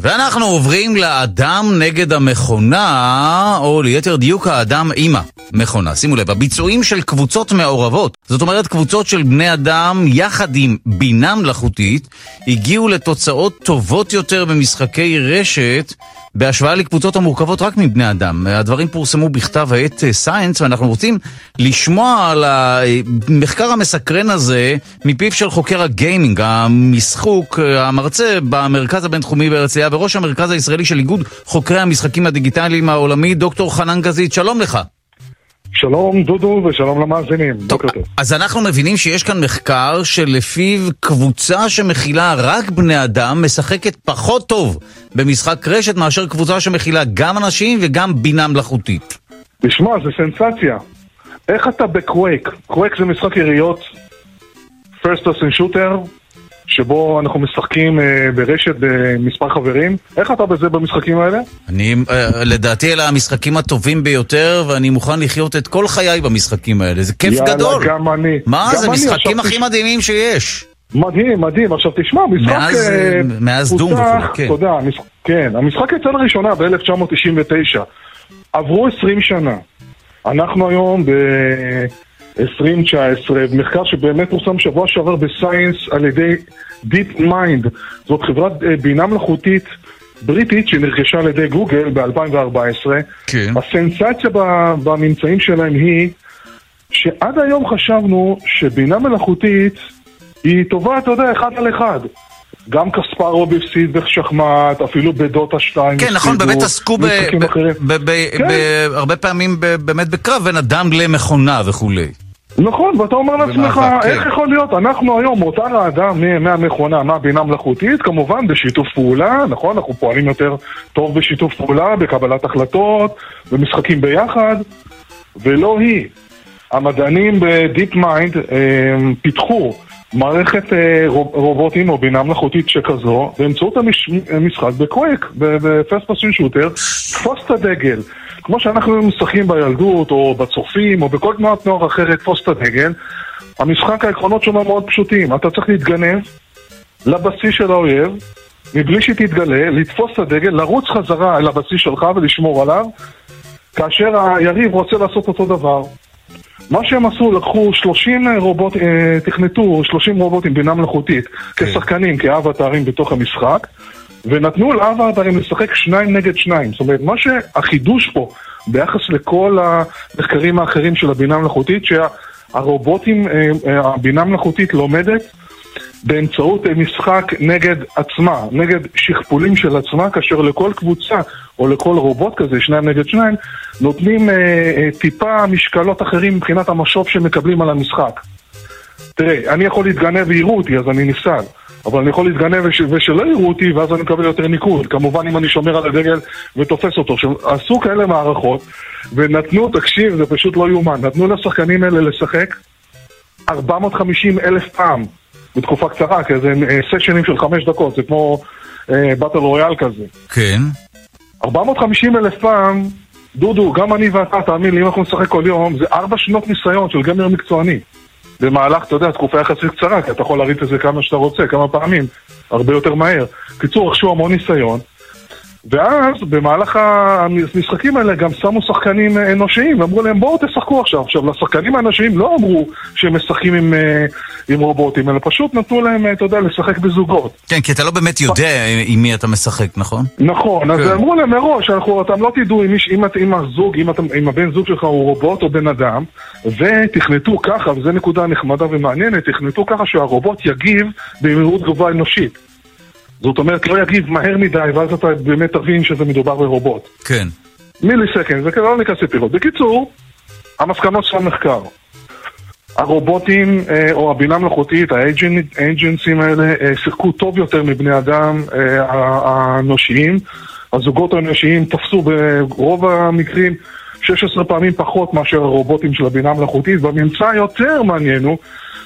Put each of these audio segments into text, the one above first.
ואנחנו עוברים לאדם נגד המכונה, או ליתר דיוק האדם עם המכונה. שימו לב, הביצועים של קבוצות מעורבות, זאת אומרת קבוצות של בני אדם יחד עם בינה מלאכותית, הגיעו לתוצאות טובות יותר במשחקי רשת בהשוואה לקבוצות המורכבות רק מבני אדם. הדברים פורסמו בכתב העת סיינס, ואנחנו רוצים לשמוע על המחקר המסקרן הזה מפיו של חוקר הגיימינג, המשחוק, המרצה במרכז הבינתחומי בהרצליה וראש המרכז הישראלי של איגוד חוקרי המשחקים הדיגיטליים העולמי, דוקטור חנן גזית, שלום לך. שלום דודו ושלום למאזינים, בוקר טוב. אז אנחנו מבינים שיש כאן מחקר שלפיו קבוצה שמכילה רק בני אדם משחקת פחות טוב במשחק רשת מאשר קבוצה שמכילה גם אנשים וגם בינה מלאכותית. תשמע, זה סנסציה. איך אתה בקווייק? קווייק זה משחק יריות, first person shooter, שבו אנחנו משחקים אה, ברשת במספר חברים. איך אתה בזה במשחקים האלה? אני, אה, לדעתי אלה המשחקים הטובים ביותר, ואני מוכן לחיות את כל חיי במשחקים האלה. זה כיף יאללה, גדול. גם אני. מה, גם זה אני, משחקים הכי מדהימים שיש. מדהים, מדהים. עכשיו תשמע, משחק... מאז, אה, מאז דום וכו', כן. תודה, כן. המשחק יצא לראשונה ב-1999. עברו 20 שנה. אנחנו היום ב-2019, מחקר שבאמת פורסם שבוע שעבר בסיינס על ידי Deep Mind. זאת חברת אה, בינה מלאכותית בריטית שנרכשה על ידי גוגל ב-2014. כן. הסנסציה בממצאים שלהם היא שעד היום חשבנו שבינה מלאכותית היא טובה, אתה יודע, אחד על אחד. גם קספרוב הפסיד בשחמט, אפילו בדוטה 2 כן, נכון, באמת עסקו ב- משחקים ב- אחרים. ב- ב- כן. פעמים באמת בקרב בין אדם למכונה וכולי. נכון, ואתה אומר לעצמך, כן. איך יכול להיות? אנחנו היום, מותר האדם מהמכונה, מהבינה מלאכותית, כמובן בשיתוף פעולה, נכון? אנחנו פועלים יותר טוב בשיתוף פעולה, בקבלת החלטות, במשחקים ביחד, ולא היא. המדענים ב DeepMind פיתחו מערכת אה, רוב- רובוטים או בינה מלאכותית שכזו באמצעות המש- המשחק ב Quake, ב first person shooter, תפוס את הדגל. כמו שאנחנו משחקים בילדות או בצופים או בכל תנועת נוער אחרת, תפוס את הדגל, המשחק העקרונות שלו מאוד פשוטים. אתה צריך להתגנב לבסיס של האויב, מבלי שתתגלה, לתפוס את הדגל, לרוץ חזרה אל הבסיס שלך ולשמור עליו, כאשר היריב רוצה לעשות אותו דבר. מה שהם עשו, לקחו 30 רובוט, אה, תכנתו 30 רובוטים בינה מלאכותית כשחקנים, כאבטרים בתוך המשחק, ונתנו לאבטרים לשחק שניים נגד שניים. זאת אומרת, מה שהחידוש פה, ביחס לכל המחקרים האחרים של הבינה המלאכותית, שהרובוטים, אה, אה, הבינה המלאכותית לומדת באמצעות אה, משחק נגד עצמה, נגד שכפולים של עצמה, כאשר לכל קבוצה או לכל רובוט כזה, שניים נגד שניים, נותנים אה, אה, טיפה משקלות אחרים מבחינת המשוב שמקבלים על המשחק. תראה, אני יכול להתגנב ויראו אותי, אז אני נפסל. אבל אני יכול להתגנב וש... ושלא יראו אותי, ואז אני מקבל יותר ניקוד. כמובן, אם אני שומר על הדגל ותופס אותו. עשו כאלה מערכות, ונתנו, תקשיב, זה פשוט לא יאומן, נתנו לשחקנים האלה לשחק 450 אלף פעם בתקופה קצרה, כי זה אה, סשנים של חמש דקות, זה כמו באטל רויאל כזה. כן. 450 אלף פעם, דודו, גם אני ואתה, תאמין לי, אם אנחנו נשחק כל יום, זה ארבע שנות ניסיון של גמר מקצועני. במהלך, אתה יודע, תקופה יחסית קצרה, כי אתה יכול להריץ את זה כמה שאתה רוצה, כמה פעמים, הרבה יותר מהר. קיצור, רכשו המון ניסיון, ואז במהלך המשחקים האלה גם שמו שחקנים אנושיים, ואמרו להם בואו תשחקו עכשיו. עכשיו, לשחקנים האנושיים לא אמרו שהם משחקים עם, אה, עם רובוטים, אלא פשוט נתנו להם, אה, אתה יודע, לשחק בזוגות. כן, כי אתה לא באמת יודע עם מי אתה משחק, נכון? נכון, אז כן. אמרו להם מראש, אנחנו, אתם לא תדעו אם, אם, את- אם הזוג, אם, אם הבן זוג שלך הוא רובוט או בן אדם, ותכנתו ככה, וזו נקודה נחמדה ומעניינת, תכנתו ככה שהרובוט יגיב במהירות תגובה אנושית. זאת אומרת, לא יגיב מהר מדי, ואז אתה באמת תבין שזה מדובר ברובוט. כן. מילי סקנד, זה לא ניכנס לפירות. בקיצור, המסקנות של המחקר. הרובוטים אה, או הבינה המלאכותית, האג'נסים האלה, אה, שיחקו טוב יותר מבני אדם אה, האנושיים. הזוגות האנושיים תפסו ברוב המקרים 16 פעמים פחות מאשר הרובוטים של הבינה המלאכותית, והממצא היותר מעניין הוא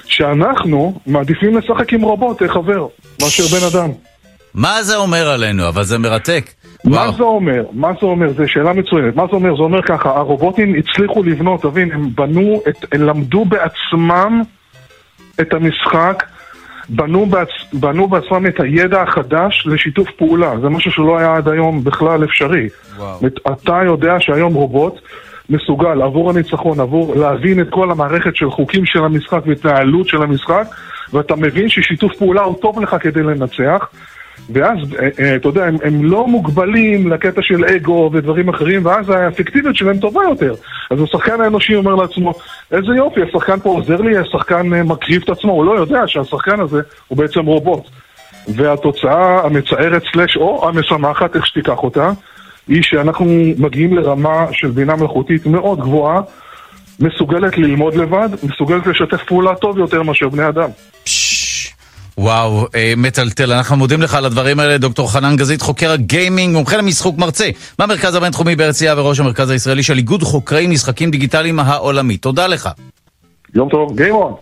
שאנחנו מעדיפים לשחק עם רובוט, חבר, מאשר בן אדם. מה זה אומר עלינו? אבל זה מרתק. מה וואו. זה אומר? מה זה אומר? זו שאלה מצוינת. מה זה אומר? זה אומר ככה, הרובוטים הצליחו לבנות, תבין, הם בנו, את, הם למדו בעצמם את המשחק בנו, בעצ... בנו בעצמם את הידע החדש לשיתוף פעולה. זה משהו שלא היה עד היום בכלל אפשרי. וואו. אתה יודע שהיום רובוט מסוגל עבור הניצחון, עבור להבין את כל המערכת של חוקים של המשחק והתנהלות של המשחק, ואתה מבין ששיתוף פעולה הוא טוב לך כדי לנצח. ואז, אה, אה, אתה יודע, הם, הם לא מוגבלים לקטע של אגו ודברים אחרים, ואז האפקטיביות שלהם טובה יותר. אז השחקן האנושי אומר לעצמו, איזה יופי, השחקן פה עוזר לי, השחקן אה, מקריב את עצמו, הוא לא יודע שהשחקן הזה הוא בעצם רובוט. והתוצאה המצערת סלאש או המשמחת, איך שתיקח אותה, היא שאנחנו מגיעים לרמה של בינה מלאכותית מאוד גבוהה, מסוגלת ללמוד לבד, מסוגלת לשתף פעולה טוב יותר מאשר בני אדם. וואו, אה, מטלטל. אנחנו מודים לך על הדברים האלה, דוקטור חנן גזית, חוקר הגיימינג, מומחה למשחוק מרצה במרכז הבינתחומי בהרצליה וראש המרכז הישראלי של איגוד חוקרי משחקים דיגיטליים העולמי. תודה לך. יום טוב, גיימון.